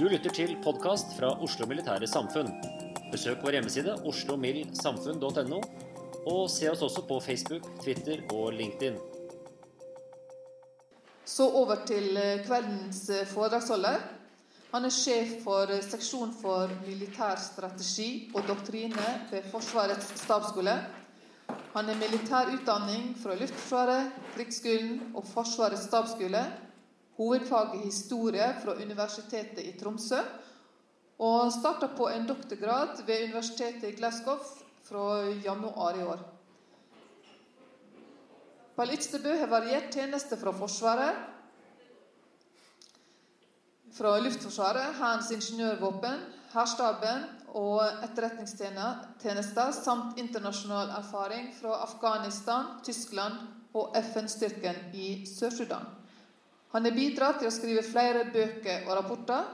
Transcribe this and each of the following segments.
Du lytter til podkast fra Oslo Militære Samfunn. Besøk vår hjemmeside oslomildsamfunn.no, og se oss også på Facebook, Twitter og LinkedIn. Så over til eh, kveldens eh, foredragsholder. Han er sjef for eh, seksjon for militær strategi og doktrine ved Forsvarets stabsskole. Han er militær utdanning fra Luftforsvaret, Krigsskolen og Forsvarets stabsskole. Hovedfaget historie fra Universitetet i Tromsø. Og starta på en doktorgrad ved Universitetet i Glasgow fra januar i år. Pall Ytstebø har variert tjeneste fra Forsvaret, fra Luftforsvaret, Hærens ingeniørvåpen, Hærstaben og etterretningstjenester samt internasjonal erfaring fra Afghanistan, Tyskland og FN-styrken i Sør-Sudan. Han har bidratt til å skrive flere bøker og rapporter.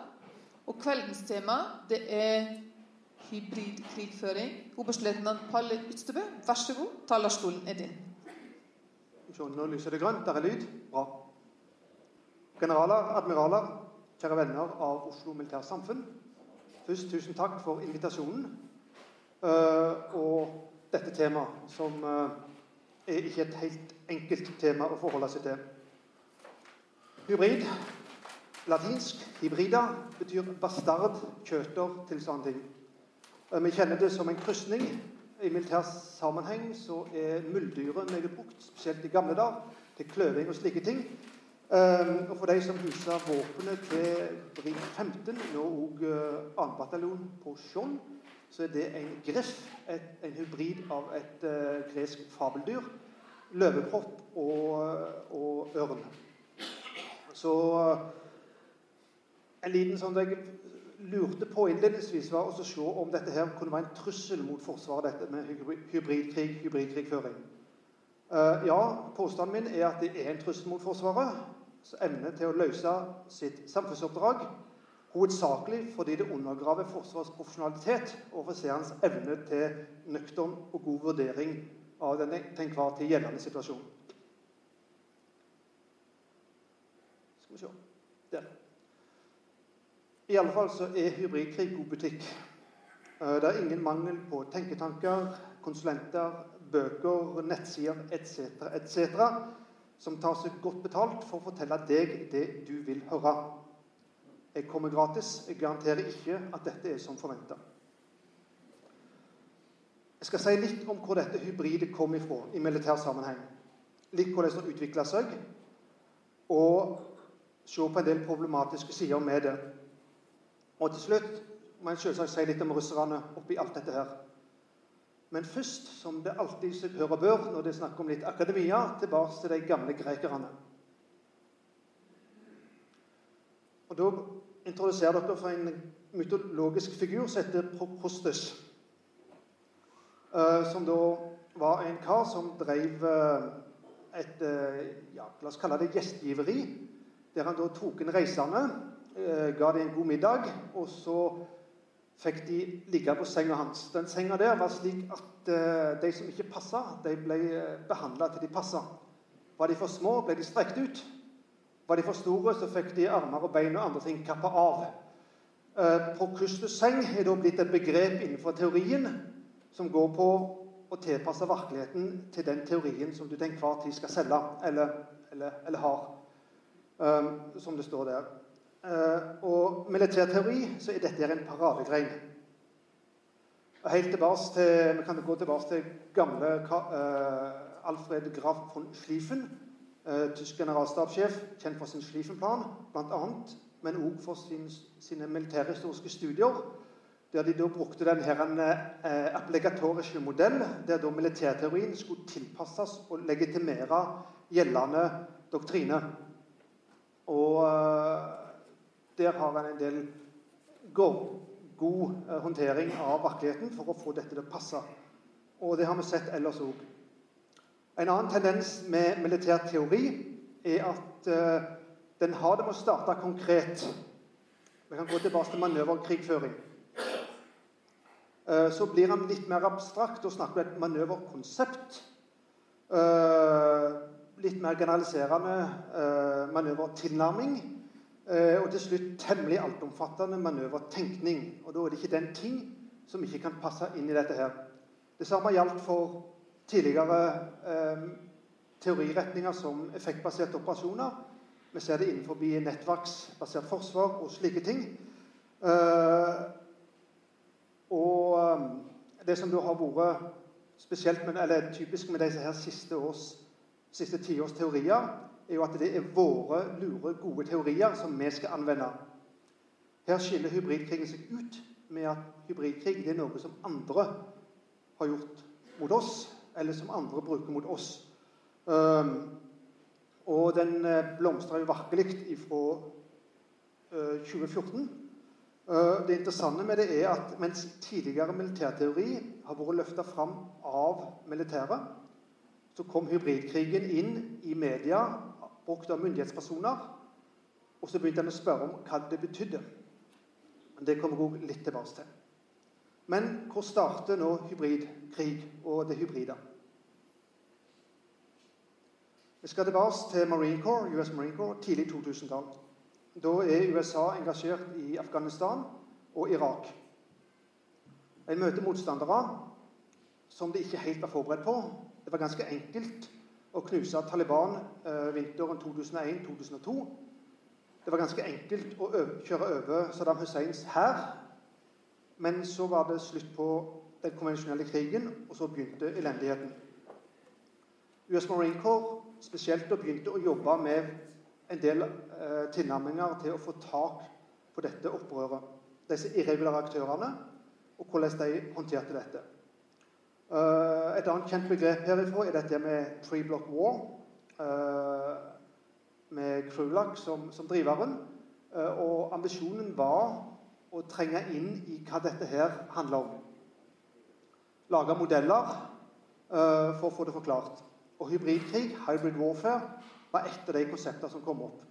Og kveldens tema det er hybridkrigføring. Oberstløytnant Palle Utstebø, vær så god, talerstolen er din. Nå lyser det grønt. Der er lyd. Bra. Generaler, admiraler, kjære venner av Oslo Militært Samfunn. Først tusen takk for invitasjonen. Uh, og dette temaet, som uh, er ikke et helt enkelt tema å forholde seg til. Hybrid, latinsk hybrida, betyr bastard, kjøter, sånne ting. Eh, Vi kjenner det som en krysning. I militær sammenheng så er muldyret meget brukt, spesielt i gamle dager, til kløving og slike ting. Um, og for de som huser våpenet til Brig 15, nå òg uh, 2. bataljon på Skjold, så er det en griff, et, en hybrid av et gresk fabeldyr, løvekropp og, og ørn. Så uh, en liten sånn jeg lurte på innledningsvis, var å se om dette her kunne være en trussel mot Forsvaret, dette med hybrid- hybridkrig, hybridkrigføring. Eh, ja, påstanden min er at det er en trussel mot Forsvaret. evne til å løse sitt samfunnsoppdrag. Hovedsakelig fordi det undergraver Forsvarets profesjonalitet og offiserens evne til nøktern og god vurdering av den til enhver tid gjeldende situasjon. Skal vi se Der. I alle fall så er hybridkrig god butikk. Eh, Det er ingen mangel på tenketanker, konsulenter, bøker, nettsider etc. etc. som tar seg godt betalt for å fortelle deg det du vil høre. Jeg kommer gratis. Jeg garanterer ikke at dette er som forventa. Jeg skal si litt om hvor dette hybridet kom ifra i militær sammenheng. Litt hvordan det har utvikla seg, og se på en del problematiske sider med det. Og til slutt må jeg selvsagt si litt om russerne oppi alt dette her. Men først, som det alltid hører bør når det er snakk om litt akademia, tilbake til de gamle grekerne. Og Da introduserer dere for en mytologisk figur som heter Prostes. eh, som da var en kar som drev eh, et ja, La oss kalle det gjestgiveri. Der han da tok inn reisende, ga dem en god middag, og så fikk de ligge på senga hans. Den senga der var slik at de som ikke passa, de ble behandla til de passa. Var de for små, ble de strekt ut. Var de for store, så fikk de armer og bein og andre ting kappa av. Eh, på Kristus seng er da blitt et begrep innenfor teorien som går på å tilpasse virkeligheten til den teorien som du til enhver tid skal selge, eller, eller, eller har. Um, som det står der. Uh, og militærteori så er dette en paradegrein. Helt tilbake til, Vi kan gå tilbake til gamle uh, Alfred Graf von Schlieffen eh, tysk generalstabssjef, kjent for sin Schlieffenplan bl.a., men òg for sin, sine militærhistoriske studier, der de da brukte den her, eh, appligatoriske modell, der da militærteorien skulle tilpasses og legitimere gjeldende doktrine. Og eh, der har han en del god, god eh, håndtering av virkeligheten for å få dette til å passe. Og det har vi sett ellers òg. En annen tendens med militær teori er at uh, den har det med å starte konkret. Vi kan gå tilbake til manøverkrigføring. Så blir han litt mer abstrakt og snakker om et manøverkonsept. Litt mer generaliserende manøvertilnærming. og til slutt temmelig altomfattende manøvertenkning. Og da er det ikke den ting som ikke kan passe inn i dette her. Det samme gjaldt for tidligere eh, teoriretninger som effektbaserte operasjoner. Vi ser det innenfor nettverksbasert forsvar og slike ting. Eh, og eh, det som da har vært spesielt med, eller typisk med disse her siste års siste tiårs teorier, er jo at det er våre lure, gode teorier som vi skal anvende. Her skiller hybridkrigen seg ut med at hybridkrig er noe som andre har gjort mot oss eller som andre bruker mot oss. Og den eh, blomstrer jo virkelig fra uh, 2014. Uh, det interessante med det er at mens tidligere militærteori har vært løfta fram av militæret, så kom hybridkrigen inn i media, brukt av myndighetspersoner. Og så begynte en å spørre om hva det betydde. Det kommer vi litt tilbake til. Men hvor starter nå hybridkrig og det hybride? Vi skal tilbake til Marine Corps, US Marine Corps tidlig 2000-tall. Da er USA engasjert i Afghanistan og Irak. En møter motstandere som de ikke helt var forberedt på. Det var ganske enkelt å knuse Taliban eh, vinteren 2001-2002. Det var ganske enkelt å kjøre over Saddam Husseins hær men så var det slutt på den konvensjonelle krigen, og så begynte elendigheten. US Marine Corps spesielt begynte å jobbe med en del eh, tilnærminger til å få tak på dette opprøret. Disse irregulære aktørene, og hvordan de håndterte dette. Uh, et annet kjent begrep herifra er dette med three Block War. Uh, med Krulak som, som driveren. Uh, og ambisjonen var å trenge inn i hva dette her handler om. Lage modeller uh, for å få det forklart. Og hybridkrig, hybrid warfare, var et av de konseptene som kom opp.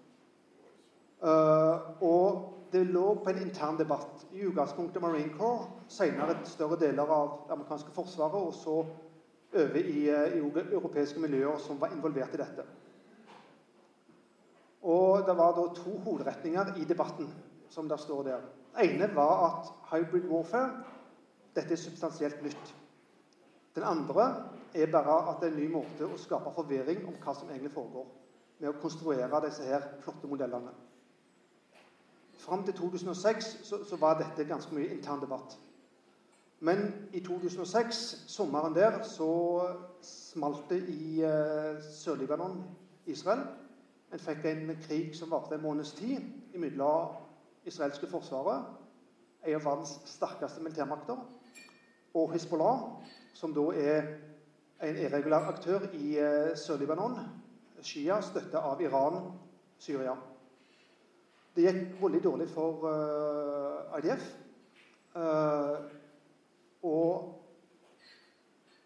Uh, og det lå på en intern debatt. I utgangspunktet Marine Corps, senere større deler av det amerikanske forsvaret, og så over i, uh, i europeiske miljøer som var involvert i dette. Og Det var da to hovedretninger i debatten, som der står der ene var at hybrid warfare dette er substansielt nytt. Den andre er bare at det er en ny måte å skape forvirring om hva som egentlig foregår, med å konstruere disse her flotte modellene. Fram til 2006 så, så var dette ganske mye intern debatt. Men i 2006, sommeren der, så smalt det i eh, Sør-Libanon, Israel. En fikk en krig som varte en måneds tid mellom israelske forsvaret, en av verdens sterkeste militærmakter, og Hizbollah, som da er en irregulær aktør i eh, Sør-Libanon, Shia, støtta av Iran, Syria. Det gikk veldig dårlig for uh, IDF. Uh, og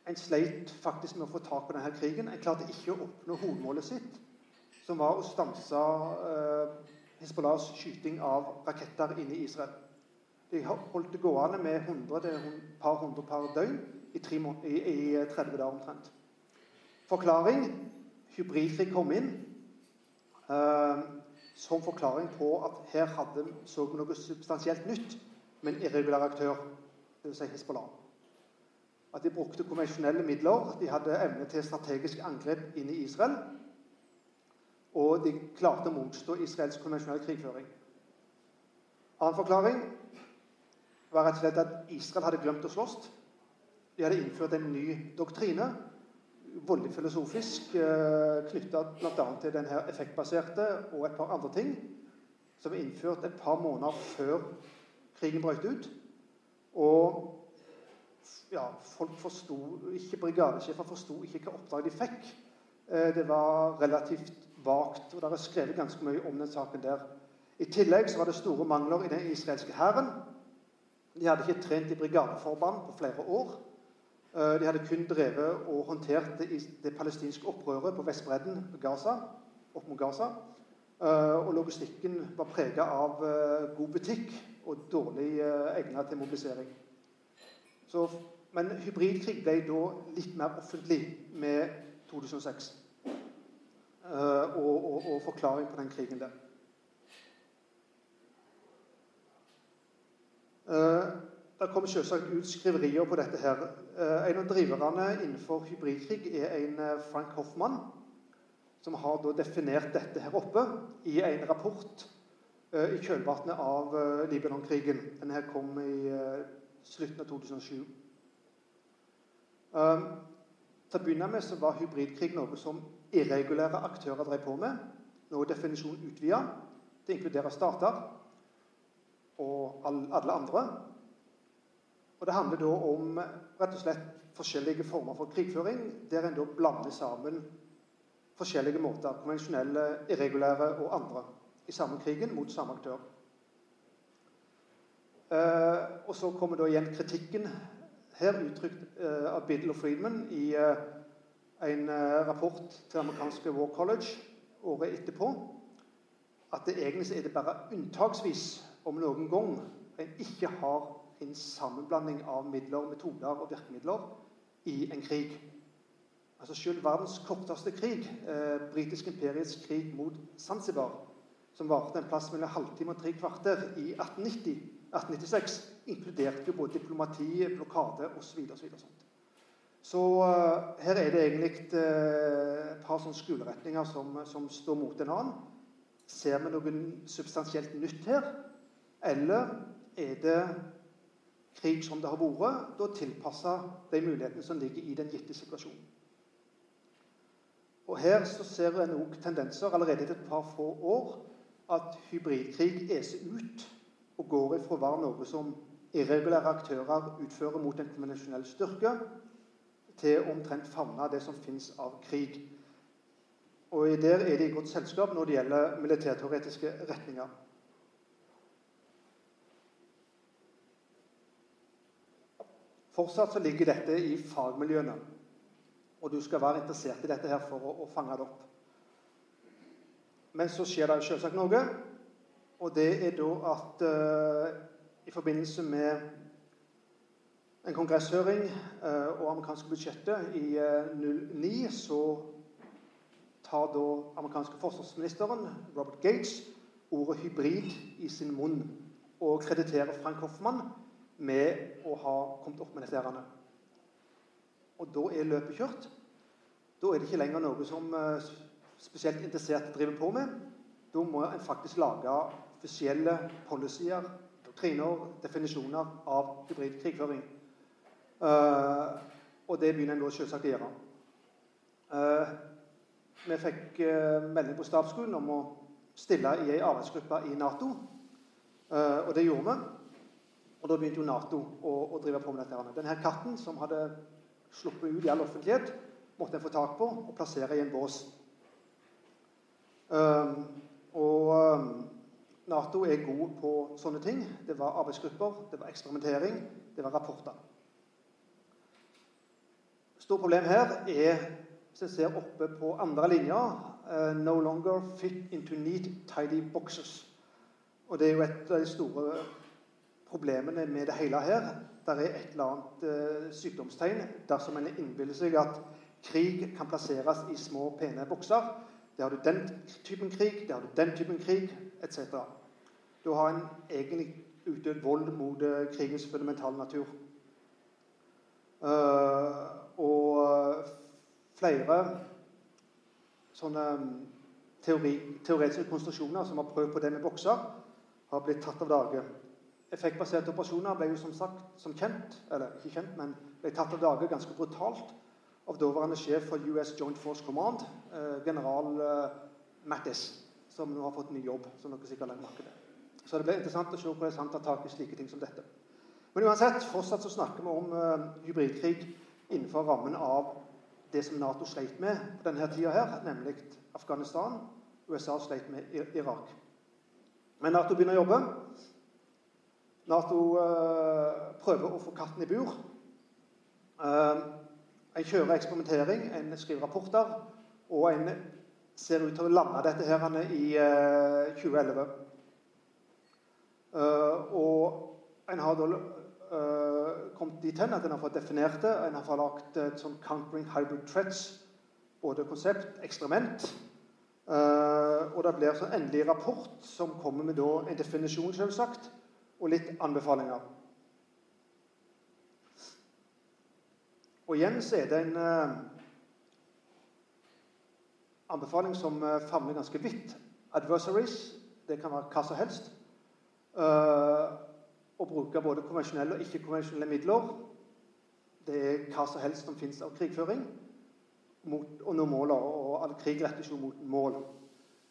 En sleit faktisk med å få tak på denne krigen. En klarte ikke å oppnå hovedmålet sitt, som var å stanse uh, Hizbollahs skyting av raketter inne i Israel. De holdt det gående med 100, det et par hundre per døgn i, tre, i, i 30 dager omtrent. Forklaring hybridkrig kom inn eh, som forklaring på at her hadde så noe substansielt nytt med en irregulær aktør, dvs. Si Hizbollah at de brukte konvensjonelle midler. De hadde evne til strategisk angrep inn i Israel. Og de klarte å motstå israelsk konvensjonell krigføring. Annen forklaring var rett og slett at Israel hadde glemt å slåss. De hadde innført en ny doktrine, voldelig filosofisk, eh, knytta bl.a. til denne effektbaserte og et par andre ting, som er innført et par måneder før krigen brøt ut. Og ja, folk forsto ikke Brigadesjefer forsto ikke hva oppdrag de fikk. Eh, det var relativt vagt, og det er skrevet ganske mye om den saken der. I tillegg så var det store mangler i den israelske hæren. De hadde ikke trent i brigadeforband på flere år. Eh, de hadde kun drevet og håndtert det, det palestinske opprøret på Vestbredden, Gaza, opp mot Gaza. Eh, og logistikken var prega av god butikk og dårlig egnet til mobilisering. Så men hybridkrig ble da litt mer offentlig med 2006. Uh, og, og, og, forklaring på den krigen der. Det kommer selvsagt ut skriverier på dette. her. Uh, en av driverne innenfor hybridkrig er en Frank Hoffmann, som har definert dette her oppe i en rapport i kjølvannet av Libanon-krigen. Denne kom i slutten av 2007. Um, til å begynne med så var hybridkrig noe som irregulære aktører drev på med. Nå er definisjonen utvida Det inkluderer inkludere stater og alle andre. Og Det handler da om rett og slett forskjellige former for krigføring, der en da blander sammen forskjellige måter, konvensjonelle, irregulære og andre, i samme krigen mot samme aktør. Uh, og Så kommer da igjen kritikken her uttrykt uh, av Biddle og Friedman i uh, en uh, rapport til amerikanske War College året etterpå, at det egentlig er det bare unntaksvis, om noen gang, en ikke har en sammenblanding av midler, metoder og virkemidler i en krig. Altså Selv verdens korteste krig, eh, britisk imperiets krig mot Zanzibar, som varte en plass mellom halvtime og tre kvarter i 1890 1896 inkluderte jo både diplomati, blokade osv. Så, videre, så, så uh, her er det egentlig uh, et par sånne skoleretninger som, som, står mot en annen. Ser vi noe substansielt nytt her? Eller er det krig som det har vært, da tilpassa de mulighetene som ligger i den gitte situasjonen? Og Her så ser en òg tendenser allerede etter et par få år at hybridkrig eser ut og går ifra å være noe som irregulære aktører utfører mot en konvensjonell styrke, til omtrent favne det som fins av krig. Og Der er de i godt selskap når det gjelder militærteoretiske retninger. Fortsatt så ligger dette i fagmiljøene, og du skal være interessert i dette her for å, å fange det opp. Men så skjer det selvsagt noe. Og det er da at uh, i forbindelse med en kongresshøring uh, og amerikanske budsjettet i uh, eh, 09 så tar da amerikanske forsvarsministeren Robert Gates ordet 'hybrid' i sin munn og krediterer Frank Hoffmann med å ha kommet opp med disse ærene Og da er løpet kjørt. Da er det ikke lenger noe som spesielt interesserte driver på med. Da må en faktisk lage offisielle policyer, doktriner, definisjoner av hybrid krigføring. Uh, og det begynner en nå selvsagt å gjøre. Uh, vi fikk melding på stabsskolen om å stille i ei arbeidsgruppe i Nato. og det gjorde vi. Og da begynte jo Nato å, å drive på med dette. Denne katten som hadde sluppet ut i all offentlighet, måtte en få tak på og plassere i en bås. og Nato er god på sånne ting. Det var arbeidsgrupper, det var eksperimentering, det var rapporter. Stort problem her er, hvis jeg ser oppe på andre linja, uh, 'no longer fit into neat, tidy boxes'. Og det er jo et av de store problemene med det hele her. Det er et eller annet uh, sykdomstegn dersom en innbiller seg at krig kan plasseres i små, pene bokser. Der har du den typen krig, der har du den typen krig, etc. Da har en egentlig utøvd vold mot uh, krigens fundamentale natur. Uh, og flere sånne teori, teoretiske konstruksjoner som har prøvd på det med bokser, har blitt tatt av dage. Effektbaserte operasjoner ble jo som sagt, som kjent, eller ikke kjent, men ble tatt av dage ganske brutalt av daværende sjef for US Joint Force Command, eh, general eh, Mattis, som nå har fått ny jobb. som dere sikkert har merket det. Så det blir interessant å se hvordan han tar tak i slike ting som dette. Men uansett, fortsatt så snakker vi om eh, hybridkrig innenfor rammen av det som Nato sleit med på denne tida her, nemlig Afghanistan. USA sleit med Irak. Men Nato begynner å jobbe. Nato uh, prøver å få katten i bur. Uh, en kjører eksperimentering, en skriver rapporter, og en ser ut til å lande dette her i uh, 2011. og en har da kommet dit hen at en har fått definert det. En har fått lagt et sånn 'Countering Hybrid Threats', både konsept, eksperiment. Og det blir en endelig rapport som kommer med en definisjon, selvsagt, og litt anbefalinger. Og igjen så er det en eh, anbefaling som uh, favner ganske vidt. Adversaries, det kan være hva som helst. Uh, å bruke både konvensjonelle og ikke-konvensjonelle midler. Det er hva som helst som fins av krigføring. Mot å nå måler, og all krig rettes jo mot mål.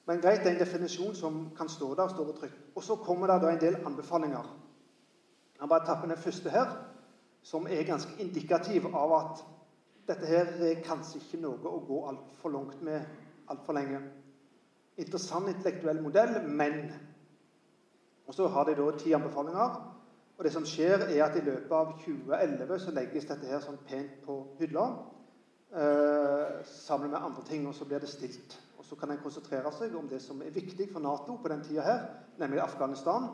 Men greit, det er en definisjon som kan stå der, står og trygt. Og så kommer det da en del anbefalinger. Jeg bare tapper den første her som er ganske indikativ av at dette her er kanskje ikke noe å gå altfor langt med altfor lenge. Interessant intellektuell modell, men Og så har de da ti anbefalinger. Og det som skjer, er at i løpet av 2011 så legges dette her sånn pent på hylla. Eh, sammen med andre ting, og så blir det stilt. Så kan en konsentrere seg om det som er viktig for Nato på den tida her, nemlig Afghanistan.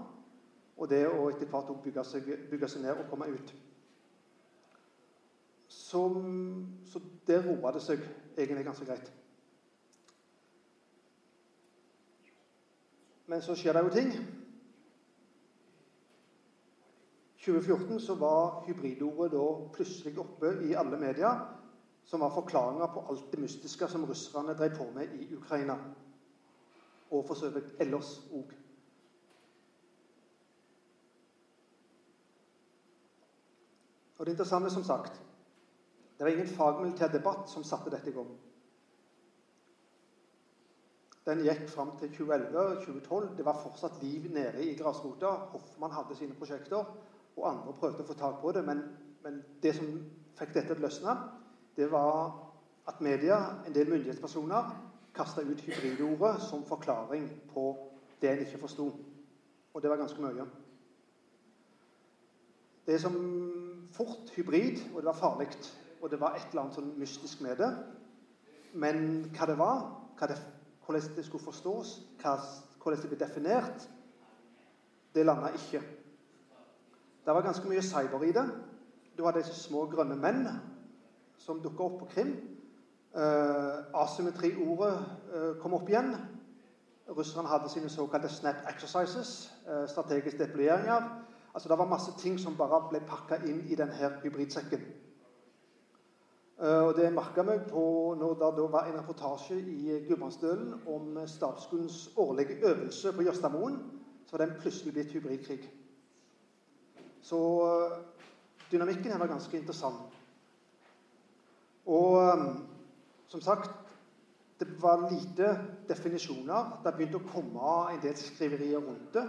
Og det å etter hvert bygge seg, bygge seg ned og komme ut Så, så der roa det seg egentlig ganske greit. Men så skjer det jo ting. 2014 så var hybridordet da plutselig oppe i alle medier som var forklaringer på alt det mystiske som russerne drev på med i Ukraina. Og for så vidt ellers òg. Og det interessante, som sagt det var ingen fagmilitær debatt som satte dette i gang. Den gikk fram til 2011-2012. Det var fortsatt liv nede i grasrota. Hoffmann hadde sine prosjekter, og andre prøvde å få tak på det. Men, men det som fikk dette til å løsne, det var at media, en del myndighetspersoner, kasta ut hybridordet som forklaring på det en ikke forsto. Og det var ganske mye. Det er som fort hybrid, og det var farlig og det var et eller annet sånn mystisk med det. Men hva det var, hva det, hvordan det skulle forstås, hva, hvordan det ble definert, det landa ikke. Det var ganske mye cyber i det. Du hadde disse små grønne menn som dukka opp på Krim. Uh, Asymmetriordet uh, kom opp igjen. Russerne hadde sine såkalte snap exercises, uh, strategiske deployeringer. Altså, det var masse ting som bare ble pakka inn i denne hybridsekken. Eh, og Det merka meg på når det da var en reportasje i Gudbrandsdølen om stabsskolens årlige øvelse på Jørstadmoen. Så var den plutselig blitt hybridkrig. Så eh, dynamikken her var ganske interessant. Og eh, som sagt det var lite definisjoner. Det begynte å komme en del skriverier rundt det.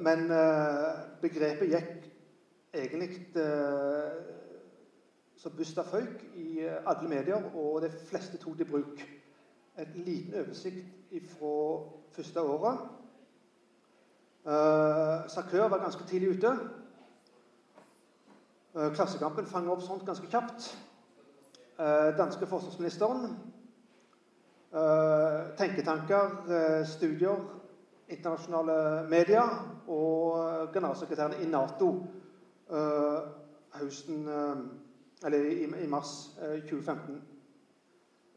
Men begrepet gikk egentlig så busta føyk i eh, alle medier, og de fleste tok det i bruk. En liten oversikt fra første året. Sarkør var ganske tidlig ute. Klassekampen fanger opp sånt ganske kjapt. Eh, danske forsvarsministeren, eh, tenketanker, eh, studier, internasjonale medier og generalsekretæren i Nato høsten Eller i, mars 2015.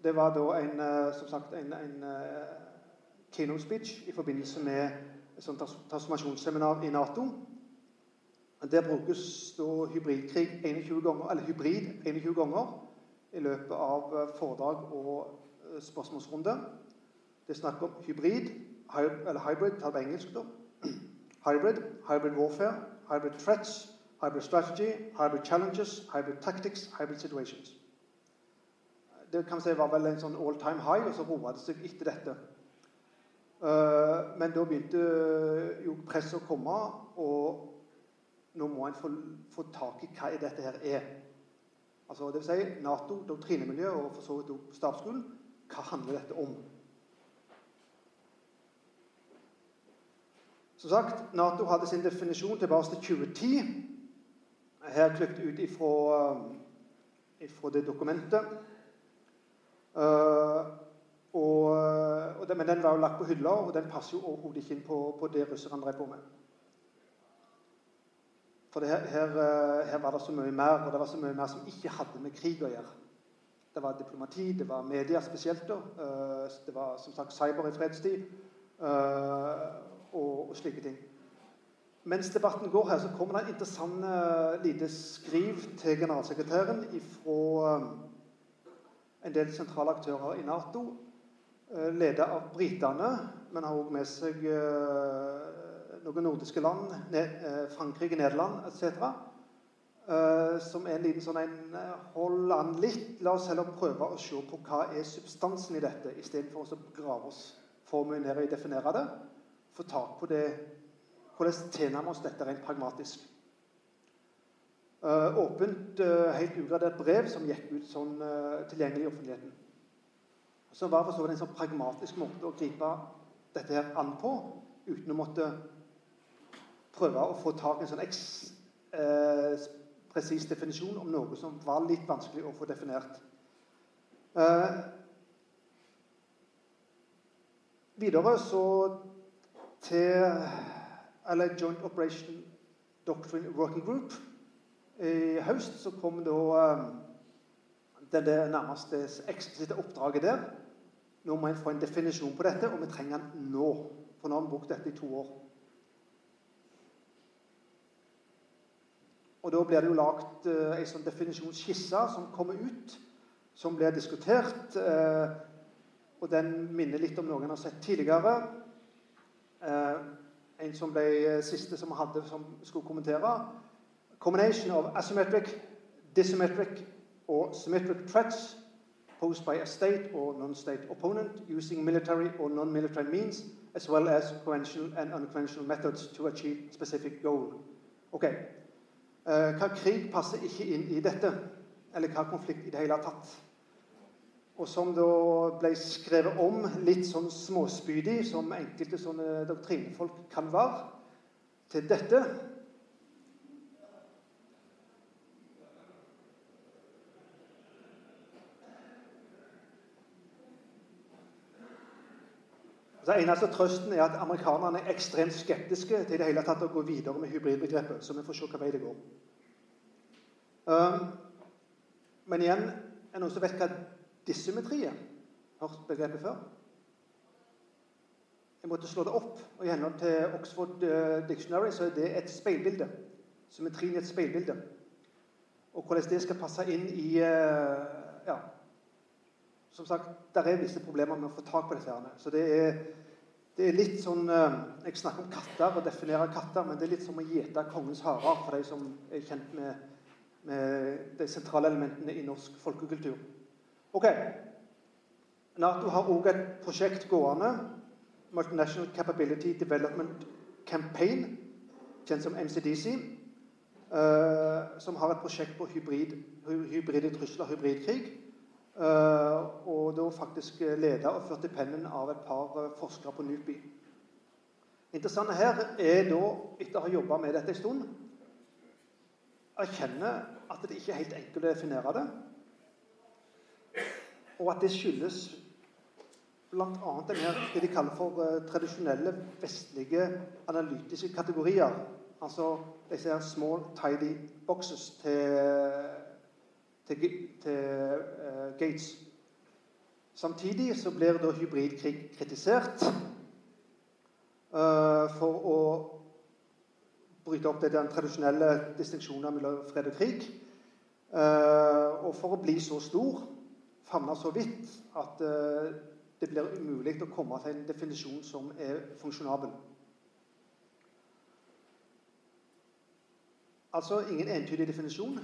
Det var da en, som sagt, en, en keynote speech i forbindelse med et sånt transformasjonsseminar i Nato. Der brukes da hybridkrig 21 ganger, eller hybrid 21 ganger i løpet av eh, foredrag og eh, spørsmålsrunde. Det er snakk om hybrid, eller hybrid, tar det engelsk, da. Hybrid, hybrid warfare, hybrid threats, hybrid strategy, hybrid challenges, hybrid tactics, hybrid situations. Det kan si var vel en sånn all time high, og så roa det seg etter dette. Eh, men da begynte jo presset å komme, og nå må en få, få tak i hva dette her er. Altså, vil si Nato, doktrinemiljø og for så vidt stabsskolen. Hva handler dette om? Som sagt, Nato hadde sin definisjon tilbake til 2010. Her klippet ut ifra, ifra det dokumentet. Uh, og, og det, men den var jo lagt på hylla, og den passer jo overhodet ikke inn på, på det russerne drev på med. For her, her, eh, her, var det så mye mer, og det var så mye mer som ikke hadde med krig å gjøre. Det var diplomati, det var media spesielt. da, eh, Det var som sagt cyber i fredstid eh, og, og slike ting. Mens debatten går her, så kommer det en interessant lite skriv til generalsekretæren fra en del sentrale aktører i Nato, ledet av britene, men har også med seg noen nordiske land, eh, Frankrike, Nederland etc. Eh, som er en liten sånn en eh, Hold an litt. La oss heller prøve å se på hva er substansen i dette, istedenfor å grave oss for mye ned i definere det. Få tak på det Hvordan tilnærmer oss dette rent pragmatisk? åpent, helt ugradert brev som gikk ut sånn tilgjengelig i offentligheten. Som var for så vidt en sånn pragmatisk måte å gripe dette her an på, uten å måtte prøve å få tak i en sånn eh, presis definisjon om noe som var litt vanskelig å få definert. Eh, videre så til eller Joint Operation Doctrine Working Group. I høst så kom da eh, det, det nærmeste eksplisitte oppdraget der. Nå må en få en definisjon på dette, og vi trenger den nå. For nå har vi brukt dette i to år. Og Da blir det jo lagd eh, en sånn definisjonsskisse som kommer ut, som blir diskutert. Eh, og Den minner litt om noen har sett tidligere. Eh, en som ble eh, siste som hadde som skulle kommentere. Combination of asymmetric, dissymmetric or symmetric threats posed by a state or non-state opponent using military or non-military means, as well as conventional and unconventional methods to achieve specific goal. Okay. Eh, hva krig passer ikke inn i dette? Eller hva konflikt i det hele tatt? Og som da ble skrevet om litt sånn småspydig, som enkelte sånne doktrinefolk kan være, til dette Så eneste trøsten er at amerikanerne er ekstremt skeptiske til det hele tatt å gå videre med hybridbegrepet. Så vi får se hva vei det går. Um, men igjen er noen som vet hva dissymmetri er? Hørt begrepet før? Jeg måtte slå det opp. og I henhold til Oxford uh, Dictionary så er det et speilbilde. Symmetrien er et speilbilde. Og hvordan det skal passe inn i uh, ja, som sagt, der er visse problemer med å få tak på disse. her. Så det er, det er litt sånn eh, Jeg snakker om katter og definerer katter, men det er litt som å gjete kongens harer for de som er kjent med, med de sentrale elementene i norsk folkekultur. Ok. Nato har òg et prosjekt gående. Multinational Capability Development Campaign, kjent som MCDC. Eh, som har et prosjekt på hybrid, hybride trusler, hybridkrig. Eh, og da faktisk leda og ført i pennen av et par eh, forskere på NUPI. Interessant her er da, etter å ha jobba med dette en stund, erkjenne at det ikke er helt enkelt å definere det. og at det skyldes bl.a. det de kaller for uh, tradisjonelle vestlige analytiske kategorier. Altså disse her small, tidy boxes til, til, til uh, Gates. Samtidig så blir da hybridkrig kritisert uh, for å bryte opp den tradisjonelle distinksjonen mellom fred og krig. Uh, og for å bli så stor, favne så vidt, at det blir umulig å komme til en definisjon som er funksjonabel. Altså ingen entydig definisjon.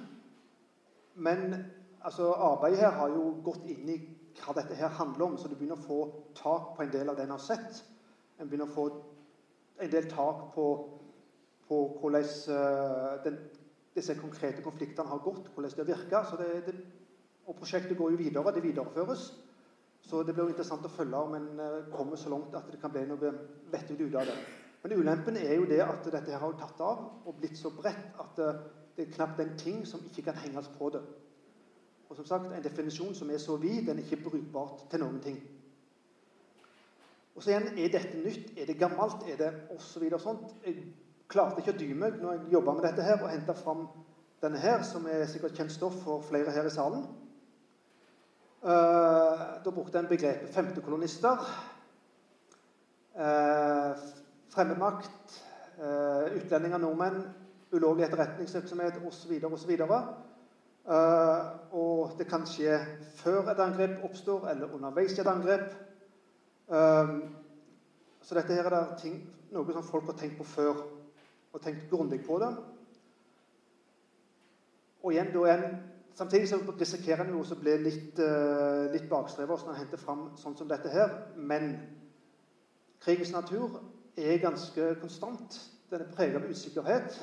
Men altså, arbeidet her har jo gått inn i hva dette her handler om, så du begynner å få tak på en del av det en har sett. En begynner å få en del tak på, på hvordan uh, den, disse konkrete konfliktene har gått, hvordan de har virka. Og prosjektet går jo videre. Det videreføres. Så det blir jo interessant å følge om en uh, kommer så langt at det kan bli noe vettug ut av det. Men ulempen er jo det at dette her har tatt av og blitt så bredt at uh, det er knapt en ting som ikke kan henges på det. Og som sagt, En definisjon som er så vid, den er ikke brukbart til noen ting. Og så igjen, Er dette nytt? Er det gammelt? Er det osv. Så sånt? Jeg klarte ikke å dy meg når jeg jobba med dette her, og henta fram denne her, som er sikkert kjent stoff for flere her i salen. Uh, da brukte en begrepet femtekolonister. Uh, fremmedmakt, uh, utlendinger, nordmenn, ulovlig etterretningsvirksomhet osv. osv. Uh, og det kan skje før et angrep oppstår, eller underveis i et angrep. Uh, så dette her er ting, noe som folk har tenkt på før, og tenkt grundig på det. Og igjen, da en, Samtidig så risikerer en jo å bli litt, uh, litt bakstreversk når en henter fram sånn som dette her. Men krigens natur er ganske konstant. Den er preget av usikkerhet.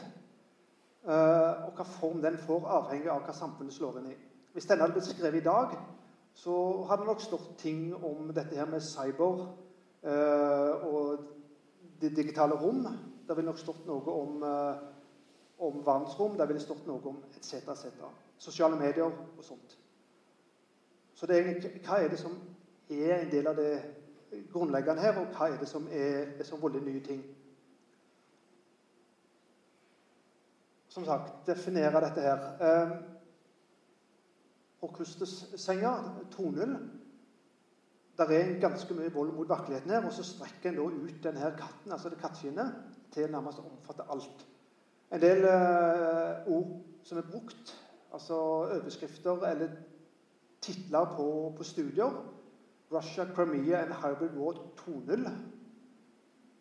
Uh, og hva form den får, avhenger av hva samfunnet slår inn i. Hvis denne hadde blitt skrevet i dag, så hadde det nok stått ting om dette her med cyber uh, og det digitale rom. Det ville nok stått noe om, uh, om verdensrom. Det ville stått noe om etc. etc. Sosiale medier og sånt. Så det er, hva er det som er en del av det grunnleggende her, og hva er det som er, er så veldig nye ting? Som sagt, definere dette her. Eh, Orkustes-senga, 2.0 Der er ganske mye vold mot virkeligheten her, og så strekker en da ut denne katten, altså det kattskinnet, til nærmest å omfatte alt. En del eh, ord som er brukt, altså overskrifter eller titler på, på studier. Russia, Crimea and Hybrid War 2.0.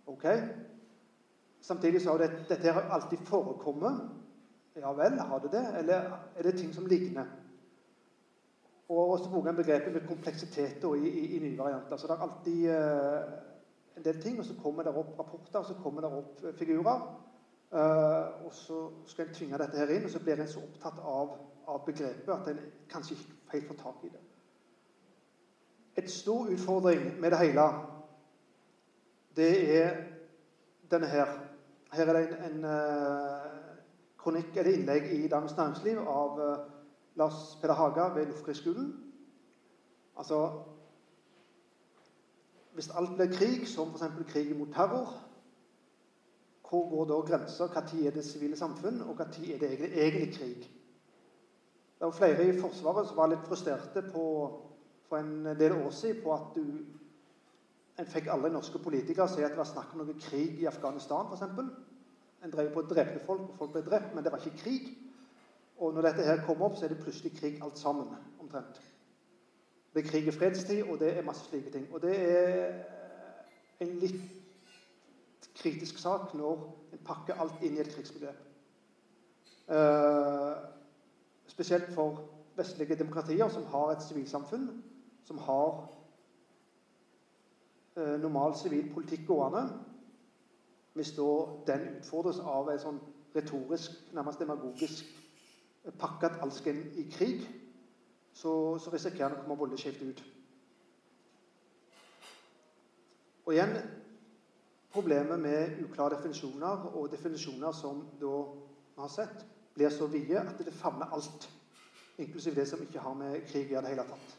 Ok? Samtidig så har det, dette alltid forekommet. Ja vel, har det det? Eller er det ting som ligner? Og så bruker en begrepet med kompleksitet i, i, i, nye varianter. Så det er alltid uh, en del ting, og så kommer det opp rapporter, og så kommer det opp uh, figurer. Uh, og så skal en tvinge dette her inn, og så blir en så opptatt av, av begrepet at en kanskje ikke helt får tak i det. Et stor utfordring med det hele, det er denne her. Her er det en, en kronikk eller innlegg i Dagens Næringsliv av uh, Lars Peder Haga ved Luftkrigsskolen. Altså Hvis alt blir krig, som f.eks. krig mot terror, hvor går da grensa? Når er det sivile samfunn, og når er det egentlig krig? Det var flere i Forsvaret som var litt frustrerte på, for en del år siden på at du en fikk alle norske politikere si at det var snakk om noe krig i Afghanistan, f.eks. En drev på å drepe folk, og folk ble drept, men det var ikke krig. Og når dette her kommer opp, så er det plutselig krig alt sammen. omtrent. Det er krig i fredstid, og det er masse slike ting. Og det er en litt kritisk sak når en pakker alt inn i et krigsbegrep. Uh, spesielt for vestlige demokratier som har et sivilsamfunn, som har uh, normal sivil politikk gående, hvis da den utfordres av en sånn retorisk, nærmest demagogisk pakke at alt skal inn i krig, så, så risikerer en å komme voldelig skjevt ut. Og igjen problemet med uklare definisjoner og definisjoner som da vi har sett, blir så vide at det favner alt, inklusiv det som ikke har med krig gjøre det hele tatt.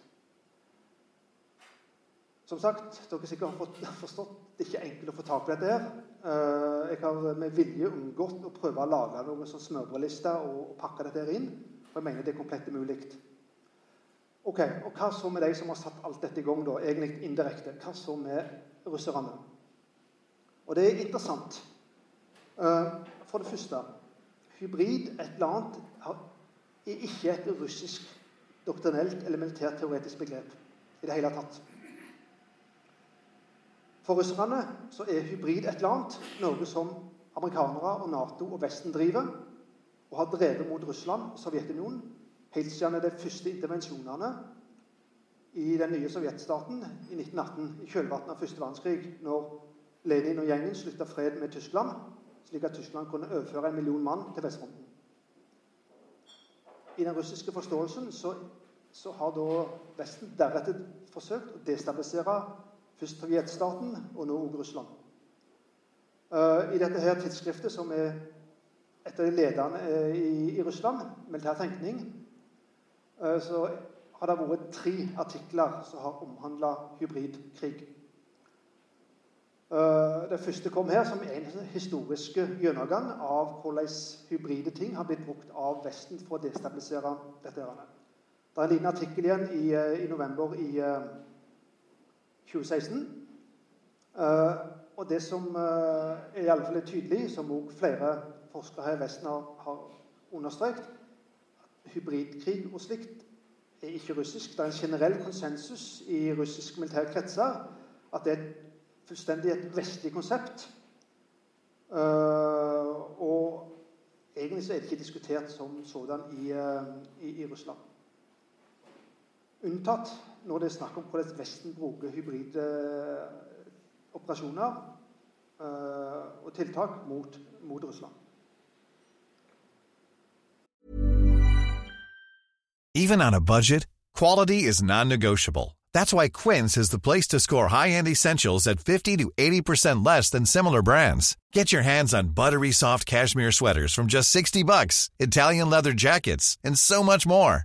Som sagt, dere sikkert har forstått det er ikke enkelt å få tak på dette. her. Eh, jeg har med vilje unngått å prøve å lage noen som smørbrødliste og, og pakke dette inn. For jeg mener det er komplett umulig. Ok, og Hva så med de som har satt alt dette i gang, da, egentlig indirekte? Hva så med russerne? Og det er interessant. Eh, for det første Hybrid, et eller annet, er ikke et russisk doktrinelt eller militært teoretisk begrep i det hele tatt. For russerne så er hybrid et eller annet, noe som amerikanere og Nato og Vesten driver, og har drevet mot Russland og Sovjetunionen helt siden de første intervensjonene i den nye sovjetstaten i 1918, i kjølvannet av første verdenskrig, når Lenin og gjengen slutta fred med Tyskland, slik at Tyskland kunne overføre en million mann til Vestfronten. I den russiske forståelsen så, så har da Vesten deretter forsøkt å destabilisere Først Sovjetstaten, og nå også Russland. Uh, I dette her tidsskriftet, som er et av de ledende uh, i, Russland, militær tenkning, uh, så har det vært tre artikler som har omhandla hybridkrig. Det første kom her som en historisk gjennomgang av hvordan hybride ting har blitt brukt av Vesten for å destabilisere dette. Det er en liten artikkel igjen i, i november i 2016. Eh, og det som eh, i alle fall er tydelig, som også flere forskere her i Vesten har, understreket, at hybridkrig og slikt er ikke russisk. Det er en generell konsensus i russiske militære kretser at det er fullstendig et vestlig konsept. Uh, og egentlig så er det ikke diskutert som sådan i, i, i Russland. Unntatt når det er snakk om hvordan Vesten bruker hybride operasjoner uh, og tiltak mot, mot Russland. Even on a budget, quality is non-negotiable. That's why Quince is the place to score high-end essentials at 50 to 80% less than similar brands. Get your hands on buttery soft cashmere sweaters from just 60 bucks, Italian leather jackets, and so much more.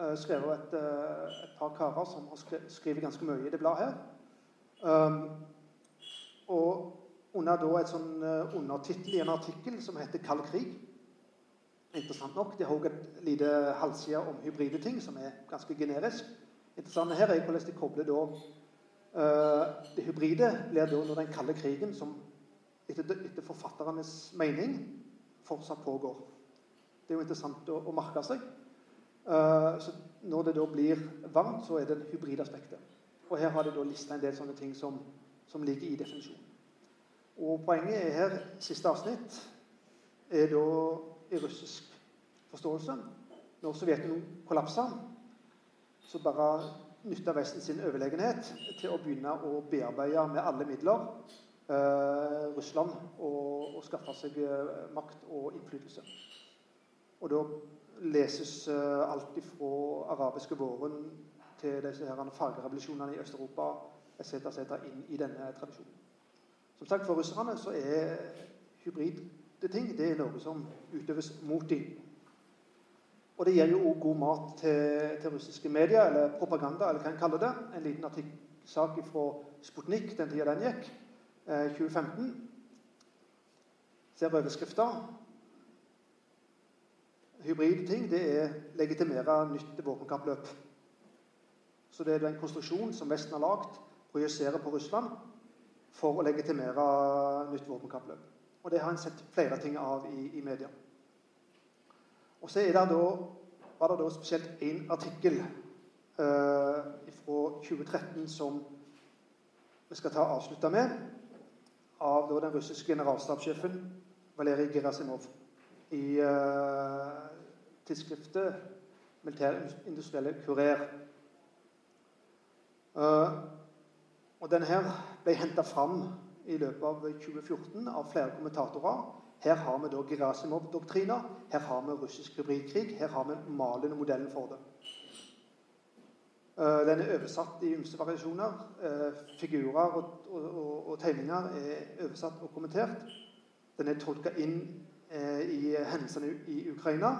Uh, av et, uh, et, par karer som har skrevet ganske mye i det bladet her. Um, og under da et sånn uh, undertittel i en artikkel som heter 'Kald krig'. Interessant nok. De har også et lite halvside om hybride ting, som er ganske generisk. Interessant her er hvordan de kobler da uh, Det hybride blir da når den kalde krigen, som etter, etter forfatternes mening fortsatt pågår. Det er jo interessant å, å merke seg. Eh, så når det da blir varmt, så er det hybridaspektet. Og her har de da lista en del sånne ting som, som ligger i definisjonen. Og poenget er her, siste avsnitt, er da i russisk forståelse. Når Sovjetunionen kollapsa, så bare nytta Vesten sin overlegenhet til å begynne å bearbeide med alle midler eh, Russland og, og skaffe seg eh, makt og innflytelse. Og da leses uh, alt fra arabiske våren til disse her fargerevolusjonene i Øst-Europa etc. inn i denne tradisjonen. Som sagt, For russerne så er hybride ting det er noe som utøves mot dem. Og det gir jo òg god mat til, til, russiske medier, eller propaganda, eller hva en kaller det. En liten artikkelsak fra Sputnik den tida den gikk, eh, 2015. Ser overskrifta hybride ting det er legitimere nytt våpenkappløp. Så det er en konstruksjon som Vesten har lagd, projiserer på Russland for å legitimere nytt våpenkappløp. Og det har en sett flere ting av i, i media. Og så det da, var det da spesielt én artikkel eh, fra 2013 som vi skal ta avslutta med, av da, den russiske generalstabssjefen Valerij Gerasimov i uh, tidsskriftet Militærindustrielle Kurer. Uh, og denne her ble henta fram i løpet av 2014 av flere kommentatorer. Her har vi da Gerasimov-doktrina, her har vi russisk hybridkrig, her har vi malende modellen for det. Uh, den er oversatt i ymse variasjoner. Figurer og, og, og, og, tegninger er oversatt og kommentert. Den er tolka inn i hendelsene i Ukraina.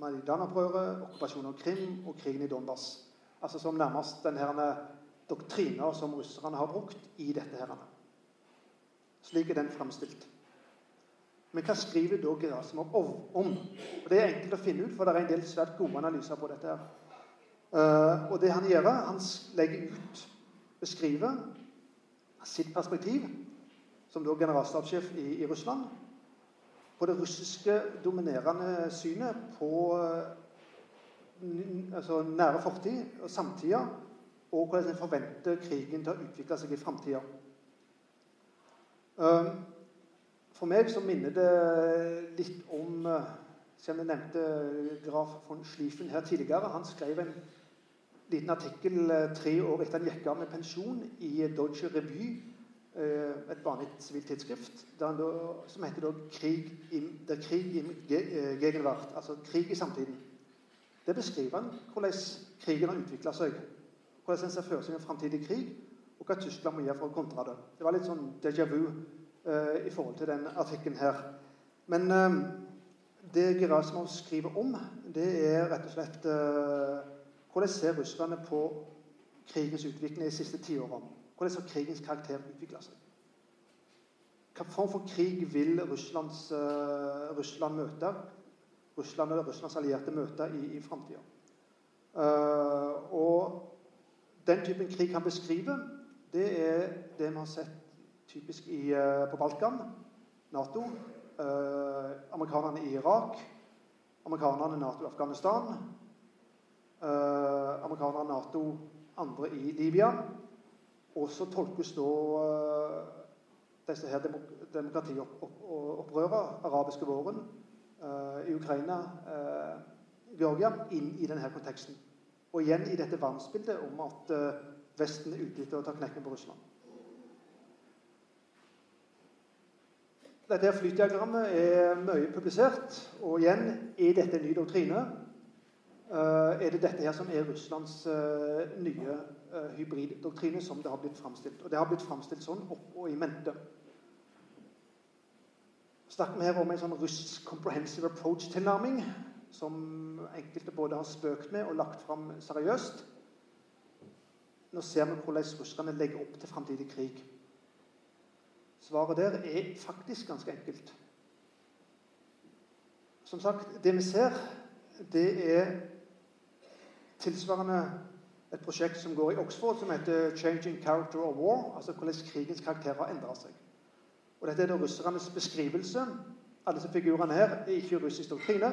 Maidan-opprøret, okkupasjonen av Krim og krigen i Donbas. Altså som nærmest denne doktriner som russerne har brukt i dette. her. Slik er den framstilt. Men hva skriver da Gerasimov om? Og Det er enkelt å finne ut, for det er en del svært gode analyser på dette. her. Uh, og det han gjør, han legger ut, beskriver sitt perspektiv som da generalstabssjef i, i Russland på det russiske dominerende synet på altså nære fortid og samtida, og hvordan en forventer krigen til å utvikle seg i framtida. Um, for meg så minner det litt om Som jeg nevnte Graf von Schlieffen her tidligere. Han skrev en liten artikkel eh, tre år etter han gikk av med pensjon i Deutsche Revue, eh, et vanlig sivilt tidsskrift, som heter da 'Krig im, der Krig im gegenvart', altså krig i samtiden. Det beskriver han hvordan krigen har utvikla seg. Hvordan en ser for seg en framtidig krig, og hva Tyskland må gjøre for å kontre det. Det var litt sånn déjà vu uh, i forhold til den artikkelen her. Men uh, det Gerasimov skriver om, det er rett og slett uh, hvordan ser russerne på krigens utvikling de siste tiårene? Hvordan har krigens karakter utvikla seg? Hva form for krig vil Russlands, Russland møte? Russland eller Russlands allierte møte i, i framtida. Uh, og den typen krig han beskriver, det er det vi har sett typisk i, uh, på Balkan, Nato, uh, amerikanerne i Irak, amerikanerne Nato i Afghanistan, amerikanerne Nato andre i Libya. Og så tolkes da disse her demok demokratiopprørene, arabiske våren, Eh, i Ukraina, eh, Georgia, inn i denne konteksten. Og igjen i dette verdensbildet om at eh, Vesten er ute etter å ta knekken på Russland. Dette flytdiagrammet er mye publisert. Og igjen, er dette en ny doktrine? Er det dette her som er Russlands nye hybriddoktrine, som det har blitt framstilt? Og det har blitt framstilt sånn opp og i mente snakker vi her om en sånn russisk comprehensive approach-tilnærming som enkelte både har spøkt med og lagt fram seriøst. Nå ser vi hvordan russerne legger opp til framtidig krig. Svaret der er faktisk ganske enkelt. Som sagt, det vi ser, det er tilsvarende et prosjekt som går i Oxford, som heter 'Changing Character of War'. Altså hvordan krigens karakter har endra seg. Og Dette er da russernes beskrivelse. Alle disse figurene her er ikke russisk doktrine,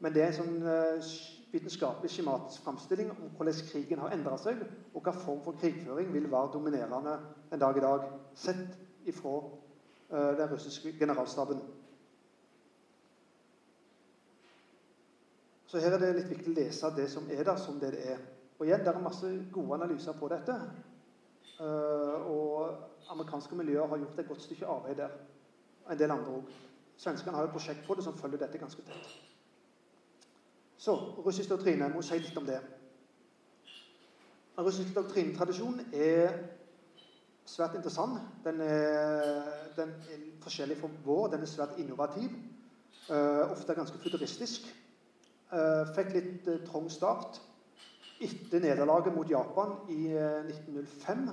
men det er en sånn uh, vitenskapelig skjematisk framstilling om hvordan krigen har endra seg, og hva form for krigføring vil være dominerende en dag i dag, sett ifra uh, den russiske generalstaben. Så her er det litt viktig å lese det som er der, som det det er. Og igjen, Det er masse gode analyser på dette. Uh, og amerikanske miljøer har gjort et godt stykke arbeid der. En del andre òg. Svenskene har et prosjekt på det som følger dette ganske tett. Så russisk doktrine. Jeg må si litt om det. Den russiske er svært interessant. Den er, den er, forskjellig fra vår. Den er svært innovativ. Uh, ofte ganske futuristisk. Uh, fikk litt trang start etter nederlaget mot Japan i 1905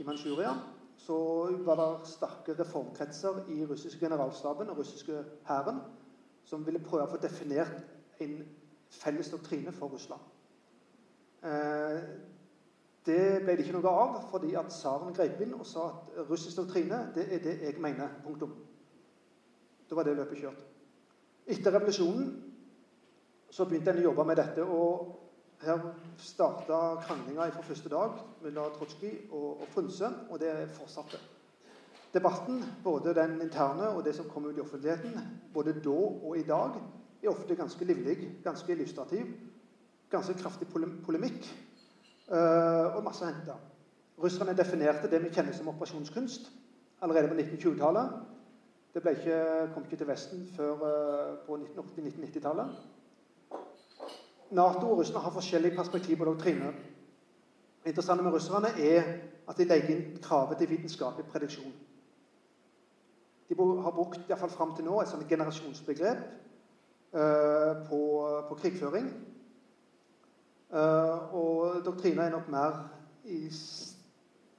i Manchuria så var det sterke reformkretser i russiske generalstaben og russiske hæren som ville prøve å få definert en felles doktrine for Russland. Eh, det ble det ikke noe av, fordi at tsaren grep inn og sa at russisk doktrine det er det jeg mener. punktum. Da var det løpet kjørt. Etter revolusjonen så begynte en å jobbe med dette. og her starta kranglinga fra første dag mellom Trotskij og, og Frunse, og det fortsatte. Debatten, både den interne og det som kom ut i offentligheten, både da og i dag, er ofte ganske livlig, ganske illustrativ. Ganske kraftig polemikk uh, og masse å hente. Russerne definerte det vi kjenner som operasjonskunst allerede på 1920-tallet. Det ikke, kom ikke til Vesten før uh, på 1980-1990-tallet. Nato og Russland har forskjellig perspektiv på doktrine. Det interessante med russerne er at de legger inn kravet til vitenskapelig prediksjon. De har brukt i fall fram til nå et sånt generasjonsbegrep uh, på, på, krigføring. Uh, og doktrina er nok mer i,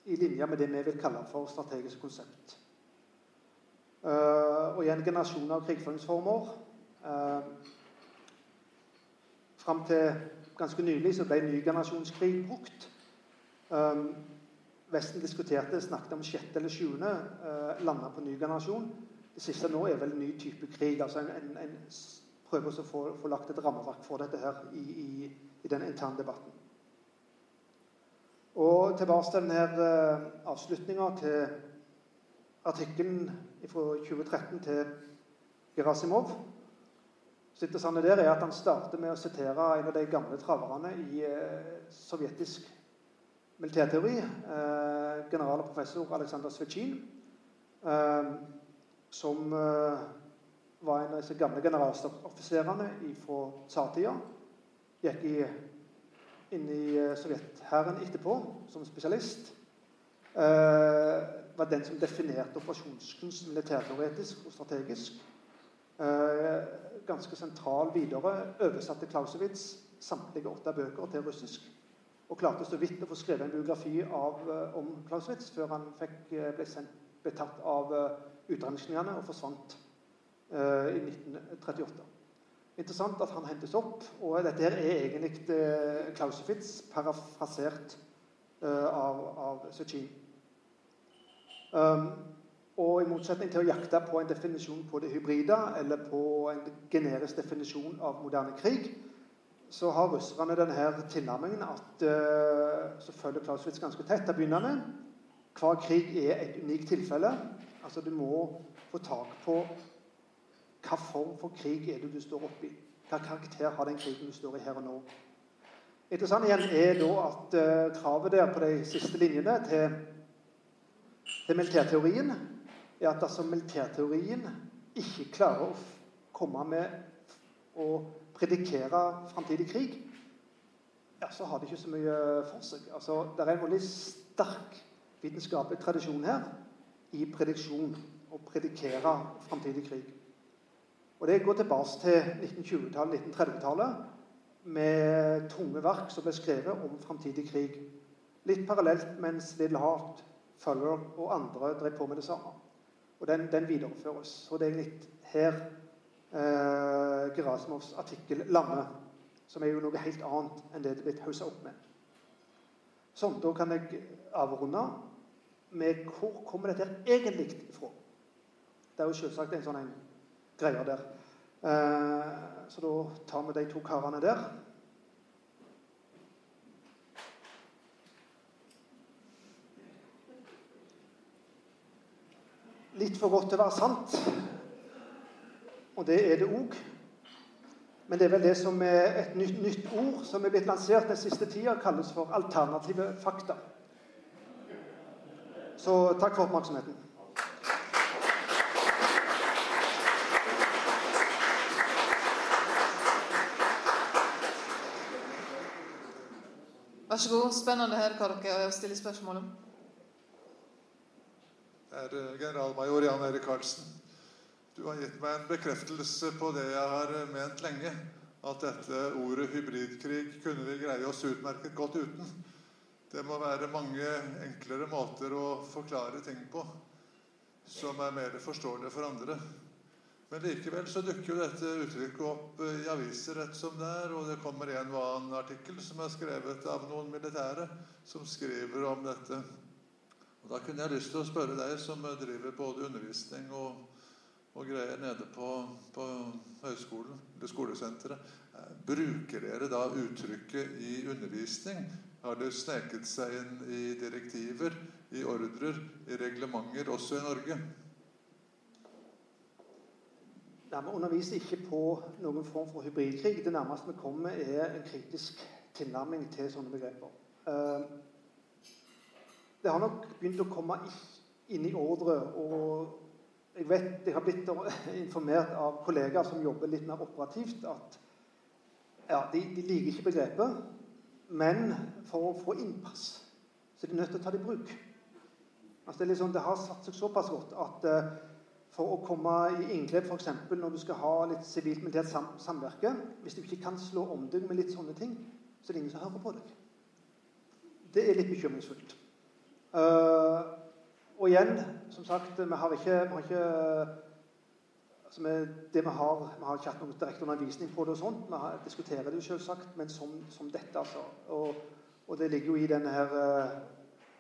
i, linje med det vi vil kalle for strategisk konsept. Uh, og igjen generasjoner generasjon av krigføringsformer Fram til ganske nylig så ble ny generasjonskrig brukt. Um, Vesten diskuterte, snakket om sjette eller sjuende, uh, landa på ny generasjon. Det siste nå er vel en ny type krig. altså En, en, en prøver å få, få, lagt et rammeverk for dette her i, i, i den interne debatten. Og tilbake til denne uh, avslutninga til artikkelen fra 2013 til Gerasimov. Det interessante der er at Han starter med å sitere en av de gamle traverne i eh, sovjetisk militærteori. Eh, general og professor Aleksandr Svetsjin. Eh, som eh, var en av disse gamle generaloffiserene fra tsartida. Gikk i, inn i eh, sovjethæren etterpå som spesialist. Eh, var den som definerte operasjonskunst militærteoretisk og strategisk. Eh, ganske sentral videre. Oversatte Clausewitz samtlige åtte bøker til russisk. Og klarte så vidt å få skrevet en biografi av, eh, om Clausewitz før han fikk, eh, ble sendt, betatt av utrensningene og forsvant uh, i 1938. Interessant at han hentes opp. Og dette her er egentlig Clausewitz parafrasert uh, av, av Suchin. Um, og i motsetning til å jakte på en definisjon på det hybride eller på en generisk definisjon av moderne krig, så har russerne denne tilnærmingen at uh, så følger Clausewitz ganske tett til å begynne med. Hver krig er et unikt tilfelle. Altså Du må få tak på hva form for krig er det du står oppi. Hva karakter har den krigen du står i her og nå. Interessant igjen er da at kravet der på de siste linjene til, til militærteorien er at dersom militærteorien ikke klarer å komme med å predikere framtidig krig, ja, så har det ikke så mye for seg. Altså, det er en veldig sterk vitenskapelig tradisjon her i prediksjon. Å predikere framtidig krig. Og Det går tilbake til 1920-tallet, 1930-tallet, med tunge verk som ble skrevet om framtidig krig. Litt parallelt mens Little Heart, Fuller og andre drev på med det samme. Og den, den videreføres. Og det er litt her eh, Gerasimovs artikkel lander. Som er jo noe helt annet enn det det er blitt haussa opp med. Sånn, Da kan jeg avrunde med hvor kommer dette egentlig ifra. Det er jo selvsagt en sånn en greie der. Eh, så da tar vi de to karene der. Litt for godt til å være sant. Og det er det òg. Men det er vel det som er et nytt, nytt ord som er blitt lansert den siste tida, kalles for alternative fakta. Så takk for oppmerksomheten. Vær så god. Spennende å høre hva dere stiller spørsmål om er eh, generalmajor Jan Erik Karlsen. Du har gitt meg en bekreftelse på det jeg har eh, ment lenge. At dette ordet hybridkrig kunne vi greie oss utmerket godt uten. Det må være mange enklere måter å forklare ting på som er mer forståelige for andre. Men likevel så dukker jo dette uttrykket opp i aviser rett som det er. Og det kommer en og annen artikkel som er skrevet av noen militære, som skriver om dette. Og Da kunne jeg lyst til å spørre deg, som driver både undervisning og, og greier nede på, på høyskolen eller skolesenteret. Eh, bruker dere da uttrykket i undervisning? Har det sneket seg inn i direktiver, i ordrer, i reglementer også i Norge? Nei, Vi underviser ikke på noen form for hybridkrig. Det nærmeste vi kommer, er en kritisk tilnærming til sånne begreper. Det har nok begynt å komme inn i ordre. Og jeg vet, jeg har blitt informert av kollegaer som jobber litt mer operativt, at ja, de, de liker ikke begrepet, men for å få innpass så er de nødt til å ta det i bruk. Altså det, liksom, det, har satt seg såpass godt at uh, for å komme i inngrep f.eks. når du skal ha litt sivilt-militært sam samvirke Hvis du ikke kan slå om deg med litt sånne ting, så er det ingen som hører på deg. Det er litt bekymringsfullt. Uh, og igjen, som sagt, vi har ikke, vi har ikke altså vi, det vi har, vi har ikke hatt noen direkte undervisning på det, og sånt, vi har, diskuterer det jo selvsagt, men som, som dette. altså. Og, og, det ligger jo i denne her uh,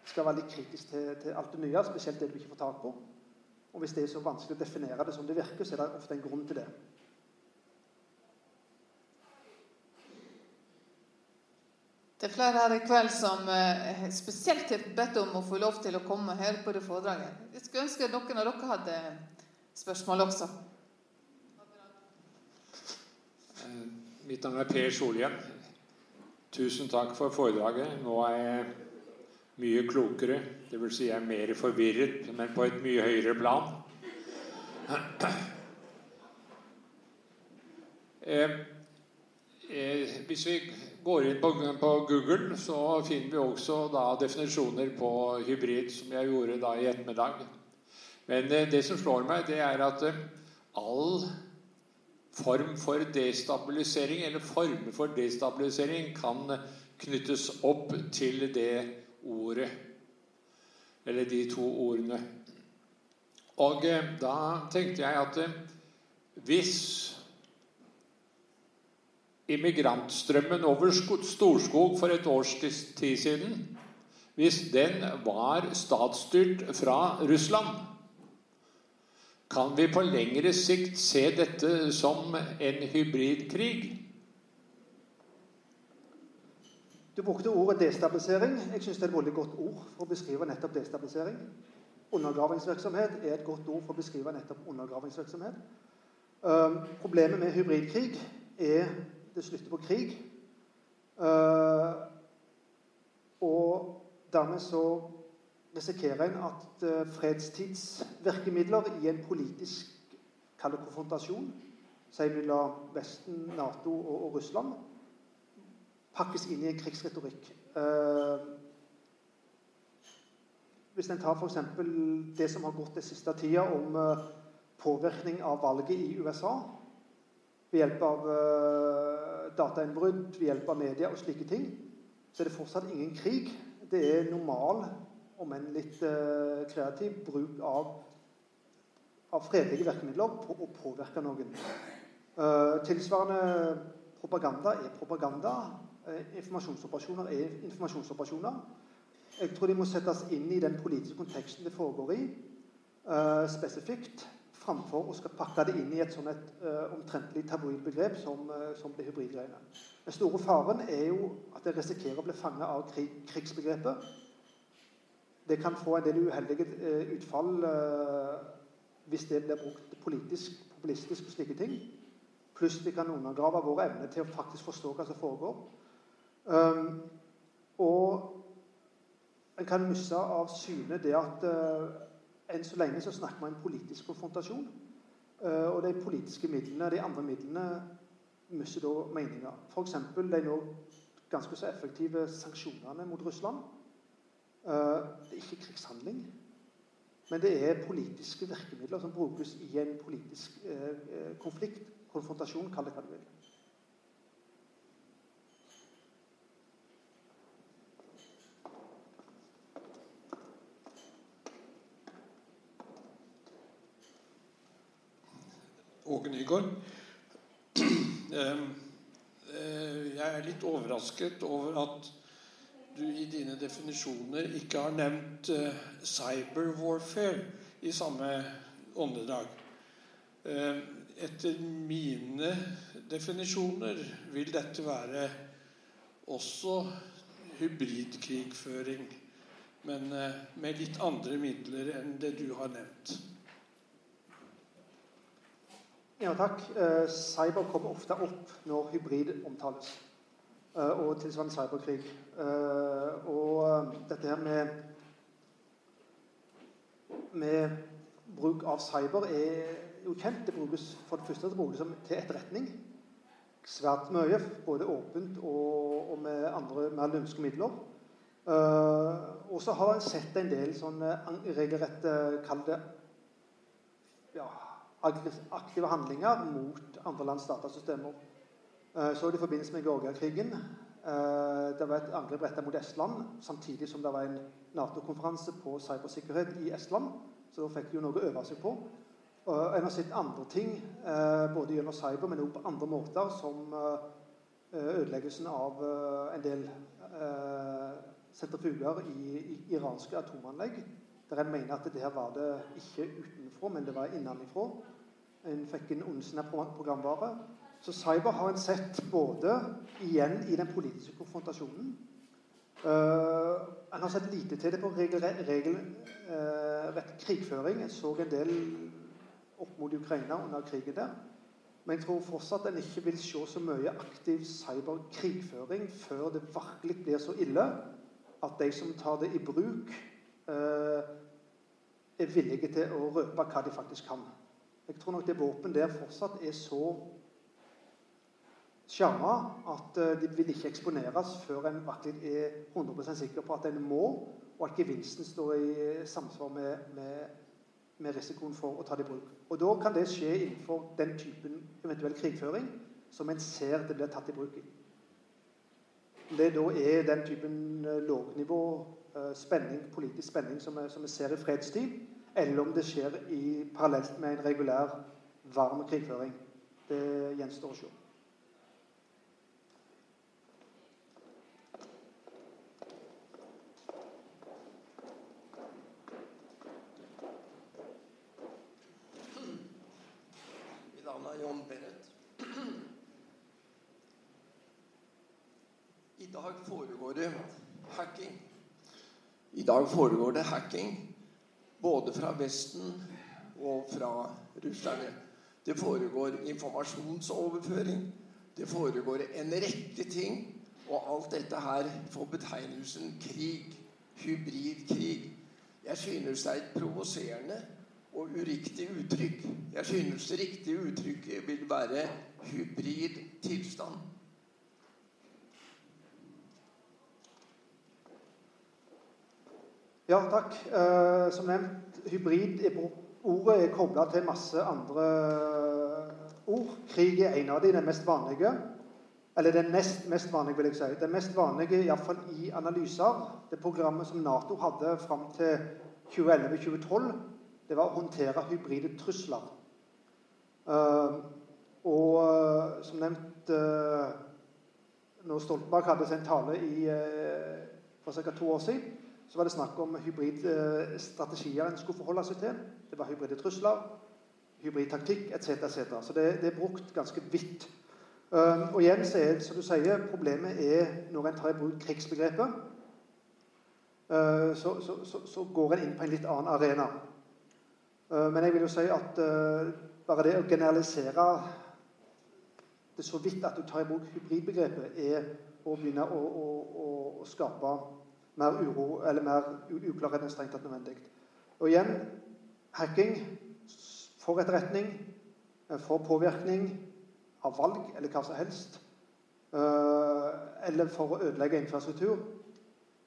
Skal være litt kritisk til, til alt det nye, spesielt det du ikke får tak på. Og hvis det er så vanskelig å definere det som det virker, så er det ofte en grunn til det. Det er flere her i kveld som eh, spesielt har bedt om å få lov til å komme og høre på det foredraget. Jeg skulle ønske noen av dere hadde spørsmål også. Eh, mitt navn er Per Solhjem. Tusen takk for foredraget. Nå er jeg mye klokere. Det vil si jeg er mer forvirret, men på et mye høyere plan. Eh, eh, hvis vi går inn på, på, Google, så finner vi også da definisjoner på hybrid, som jeg gjorde da i ettermiddag. Men eh, det som slår meg, det er at eh, all form for destabilisering, eller former for destabilisering, kan knyttes opp til det ordet. Eller de to ordene. Og eh, da tenkte jeg at hvis immigrantstrømmen over Storskog for et års tid siden Hvis den var statsstyrt fra Russland, kan vi på lengre sikt se dette som en hybridkrig? Du brukte ordet destabilisering. Jeg syns det er et veldig godt ord for å beskrive nettopp destabilisering. Undergravingsvirksomhet er et godt ord for å beskrive nettopp undergravingsvirksomhet. Problemet med hybridkrig er det slutter på krig. Uh, og dermed så risikerer en at uh, fredstidsvirkemidler i en politisk konfrontasjon, si mellom Vesten, Nato og, og Russland, pakkes inn i en krigsretorikk. Uh, hvis en tar f.eks. det som har gått den siste tida om uh, påvirkning av valget i USA ved hjelp av uh, datainnbrudd, ved hjelp av media og slike ting, så er det fortsatt ingen krig. Det er normal, om enn litt uh, kreativ, bruk av, av fredelige virkemidler på å påvirke noen. tilsvarende propaganda er propaganda. Eh, informasjonsoperasjoner er informasjonsoperasjoner. Jeg tror de må settes inn i den politiske konteksten det foregår i, spesifikt, framfor å skal pakke det inn i et sånn et uh, omtrentlig tabloidbegrep som, uh, som det hybridgreiene. Den store faren er jo at det risikerer å bli fanget av krig, krigsbegrepet. Det kan få en del uheldige utfall hvis det blir brukt politisk, populistisk og slike ting. Pluss det kan undergrave vår evne til å faktisk forstå hva som foregår. Um, og en kan miste av syne det at uh, enn så lenge så snakker man om politisk konfrontasjon. Uh, og de politiske midlene, de andre midlene, mister da meninga. F.eks. de nå ganske så effektive sanksjonene mot Russland. Uh, det er ikke krigshandling, men det er politiske virkemidler som brukes i en politisk konflikt. Konfrontasjon, kall det hva du vil. Åge Eh, jeg er litt overrasket over at du i dine definisjoner ikke har nevnt cyberwarfare i samme åndedrag. Eh, etter mine definisjoner vil dette være også hybridkrigføring, men eh, med litt andre midler enn det du har nevnt. Ja, takk. Eh, cyber kommer ofte opp når hybrid omtales. Eh, og tilsvarende cyberkrig. Eh, og dette her med med bruk av cyber er jo kjent. Det brukes for det første brukes til etterretning svært mye. Både åpent og, og med andre mer lønske midler. Uh, og så har en sett en del sånne regelrette Kall det ja, aktive handlinger mot andre lands datasystemer. Uh, så det i forbindelse med Georgia-krigen. Uh, det var et angrep rettet mot Estland, samtidig som det var en Nato-konferanse på cybersikkerhet i Estland. Så da fikk de jo noe å øve seg på. Og en har sett andre ting, eh, både gjennom cyber, men også på andre måter, som eh, ødeleggelsen av eh, en del sentrifuger i iranske atomanlegg. Der en mener at det her var det ikke utenfra, men det var innenfra. En fikk en ondsinte programvare. Så cyber har en sett både igjen i den politiske konfrontasjonen Uh, en har sett lite til det på regelrett regel, uh, krigføring. En så en del opp mot Ukraina under krigen der. Men jeg tror fortsatt en ikke vil se så mye aktiv cyberkrigføring før det virkelig blir så ille at de som tar det i bruk, er villige til å røpe hva de faktisk kan. Jeg tror nok det våpen der fortsatt er så skjerma at eh, de vil ikke eksponeres før en virkelig er 100% sikker på at en må, og at gevinsten står i samsvar med, med med risikoen for å ta det i bruk. Og Da kan det skje innenfor den typen eventuell krigføring som en ser det blir tatt i bruk i. Det da er den typen eh, lågnivå eh, spenning, politisk spenning som vi, som vi ser i fredstid, eller om det skjer i, parallelt med en regulær varm krigføring, det gjenstår å se. I dag foregår det hacking. I dag foregår det hacking både fra Vesten og fra russerne. Det foregår informasjonsoverføring. Det foregår en rekke ting. Og alt dette her får betegnelsen krig. Hybridkrig. Jeg synes det er et provoserende og uriktig uttrykk. Jeg synes det riktige uttrykket vil være hybrid tilstand. Ja, takk. Eh, som nevnt, hybrid ordet er kobla til masse andre ord. Krig er en av de, den mest vanlige. Eller den nest mest vanlige, vil jeg si. Den mest vanlige, iallfall i analyser. Det programmet som Nato hadde fram til 2011-2012, det var å håndtere hybride trusler. Eh, og uh, som nevnt eh, Når Stoltenberg hadde sin tale i, for ca. to år siden, så var det snakk om hybridstrategier en skulle forholde seg til. Det var hybride trusler, hybridtaktikk etc. etc. Så det, det, er brukt ganske vidt. og igjen så er som du sier, problemet er når en tar i bruk krigsbegrepet. Så, så, så, så går en inn på en litt annen arena. Eh, men jeg vil jo si at eh, bare det å generalisere det så vidt at du tar i bruk hybridbegrepet, er å begynne å, å, å, å skape mer uro eller mer uklarhet enn strengt tatt nødvendig. Og igjen hacking for etterretning, eh, for påvirkning av valg eller hva som helst. Eller for å ødelegge infrastruktur.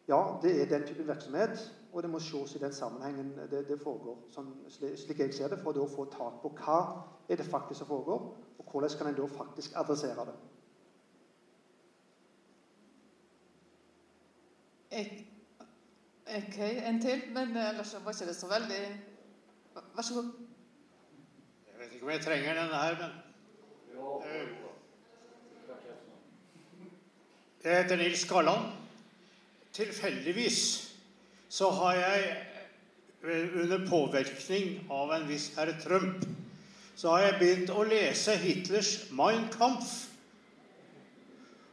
Ja, det er den type virksomhet. Og det må ses i den sammenhengen det, det foregår, sånn, slik jeg ser det, for å få tak på hva er det faktisk som foregår, og hvordan kan en da faktisk adressere det. Ok, en til, men ellers var ikke det så veldig Vær så god. Jeg vet ikke om jeg trenger denne her, men Jeg heter Nils Skalland. Tilfeldigvis så har jeg eh, under påvirkning av en viss herr Trump så har jeg begynt å lese Hitlers Mein Kampf.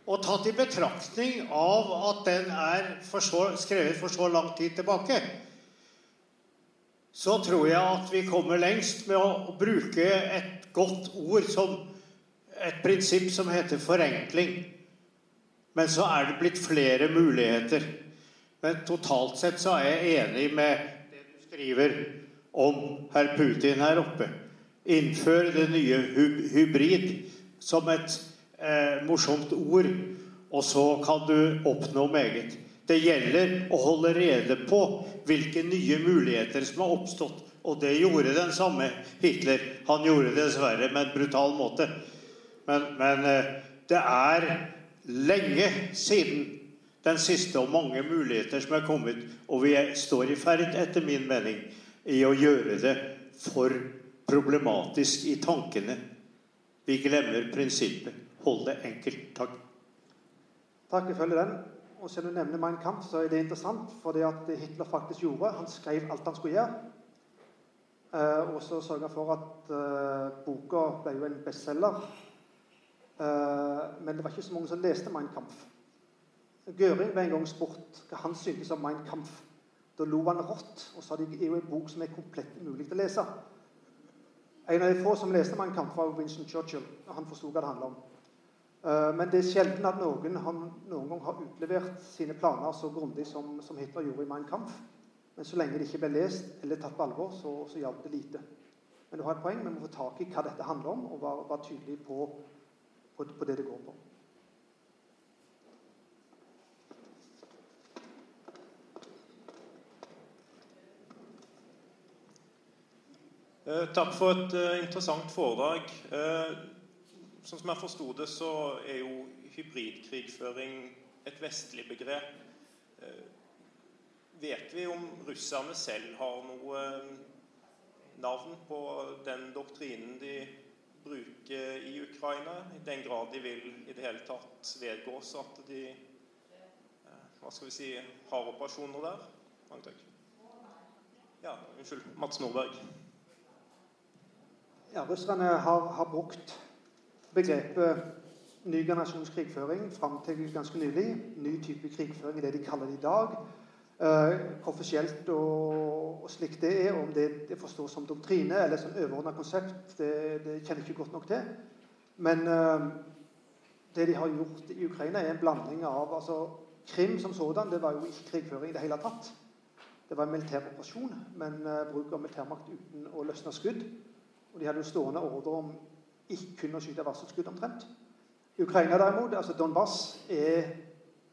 Og tatt i betraktning av at den er for så, skrevet for så lang tid tilbake, så tror jeg at vi kommer lengst med å bruke et godt ord som et prinsipp som heter forenkling. Men så er det blitt flere muligheter. Men totalt sett så er jeg enig med det du skriver om herr Putin her oppe. Innfør det nye hybrid som et eh, morsomt ord, og så kan du oppnå meget. Det gjelder å holde rede på hvilke nye muligheter som har oppstått. Og det gjorde den samme Hitler. Han gjorde det dessverre med en brutal måte. Men, men eh, det er lenge siden den siste og mange muligheter som er kommet. Og vi står i ferd, etter min mening, i å gjøre det for problematisk i tankene. Vi glemmer prinsippet. Hold det enkelt. Takk. Takk. Jeg følger den. Og siden du nevner Mein Kampf, så er det interessant, for det at Hitler faktisk gjorde Han skrev alt han skulle gjøre. Eh, og så sørga for at eh, boka ble jo en bestselger. Eh, men det var ikke så mange som leste Mein Kampf. Gøring ble en gang spurt hva han syntes om Mein Kampf. Da lo han rått og sa det er jo en bok som er komplett umulig å lese. En av de få som leste Mein Kampf, var Winston Churchill. og Han forsto hva det handla om. Eh, men det er sjelden at noen noen gang har utlevert sine planer så grundig som, som, Hitler gjorde i Mein Kampf. Men så lenge det ikke ble lest eller tatt på alvor, så, så hjalp det lite. Men du har et poeng. Vi må få tak i hva dette handler om, og være, være tydelig på, på, på, det det går på. Eh, takk for et uh, interessant foredrag. Sånn som jeg forsto det, så er jo hybridkrigføring et vestlig begrep. Eh, vet vi om russerne selv har noe eh, navn på den doktrinen de bruker i Ukraina, i den grad de vil i det hele tatt vedgås at de eh, hva skal vi si, har operasjoner der? Mange takk. Ja, unnskyld. Mats Nordberg. Ja, Russerne har, har brukt begrepet ny generasjons krigføring fram til ganske nylig. Ny type krigføring er det de kaller det i dag. Uh, offisielt og, og, slik det er, om det, det forstås som doktrine eller som overordna konsept, det, det, kjenner jeg ikke godt nok til. Men uh, det de har gjort i Ukraina, er en blanding av altså, Krim som sådan det var jo ikke krigføring i det hele tatt. Det var en militær operasjon, men uh, bruk av militærmakt uten å løsne skudd. Og de hadde jo stående ordre om ikke kun å skyte varselskudd omtrent. Ukraina derimot, altså Donbas, er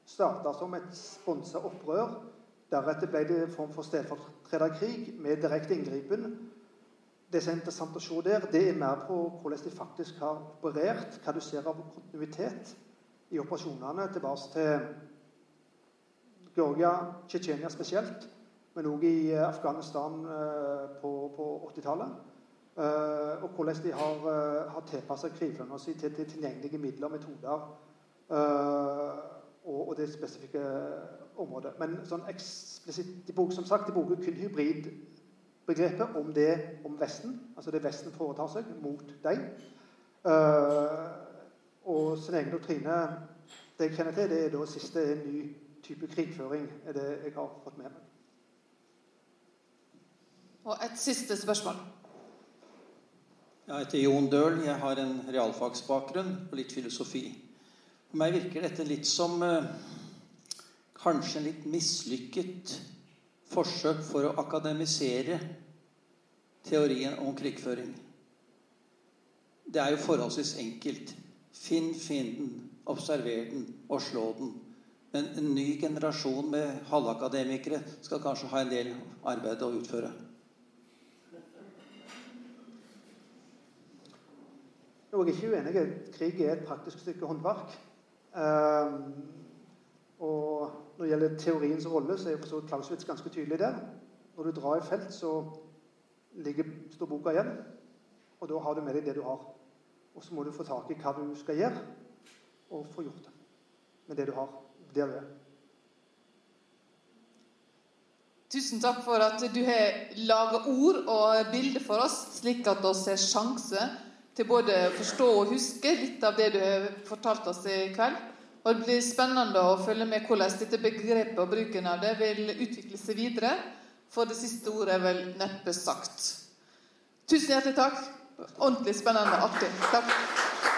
starta som et sponsa opprør. Deretter ble det en form for stedfortrederkrig med direkte inngripen. Det som er interessant å se der, det er mer på hvordan de faktisk har operert, hva du ser av kontinuitet i operasjonene tilbake til Georgia, Tsjetsjenia spesielt, men òg i Afghanistan eh, på, på 80-tallet. Uh, og hvordan de har, uh, har tilpassa krigføringa si til, til, tilgjengelige midler og metoder. Uh, og, og, det spesifikke området. Men sånn eksplisitt, de bruker, som sagt, de bruker kun hybridbegrepet om det om Vesten. Altså det Vesten foretar seg mot dem. og sin egen doktrine Det jeg kjenner til, det er da siste en ny type krigføring. er det jeg har fått med meg. Og et siste spørsmål. Jeg heter Jon Døhl. Jeg har en realfagsbakgrunn og litt filosofi. For meg virker dette litt som eh, kanskje en litt mislykket forsøk for å akademisere teorien om krigføring. Det er jo forholdsvis enkelt. Finn fienden, observer den og slå den. Men en ny generasjon med halvakademikere skal kanskje ha en del arbeid å utføre. Jeg er ikke uenig. Krig er et praktisk stykke håndverk. Um, og når det gjelder teoriens rolle, så er for ganske tydelig der. Når du drar i felt, så ligger, står boka igjen. Og da har du med deg det du har. Og så må du få tak i hva du skal gjøre, og få gjort det med det du har der du er. Tusen takk for at du har laga ord og bilder for oss, slik at vi har sjanse til både å forstå og huske litt av det du har fortalt oss i kveld. Og Det blir spennende å følge med hvordan dette begrepet og bruken av det vil utvikle seg videre. For det siste ordet er vel neppe sagt. Tusen hjertelig takk. Ordentlig spennende. og Artig. Takk.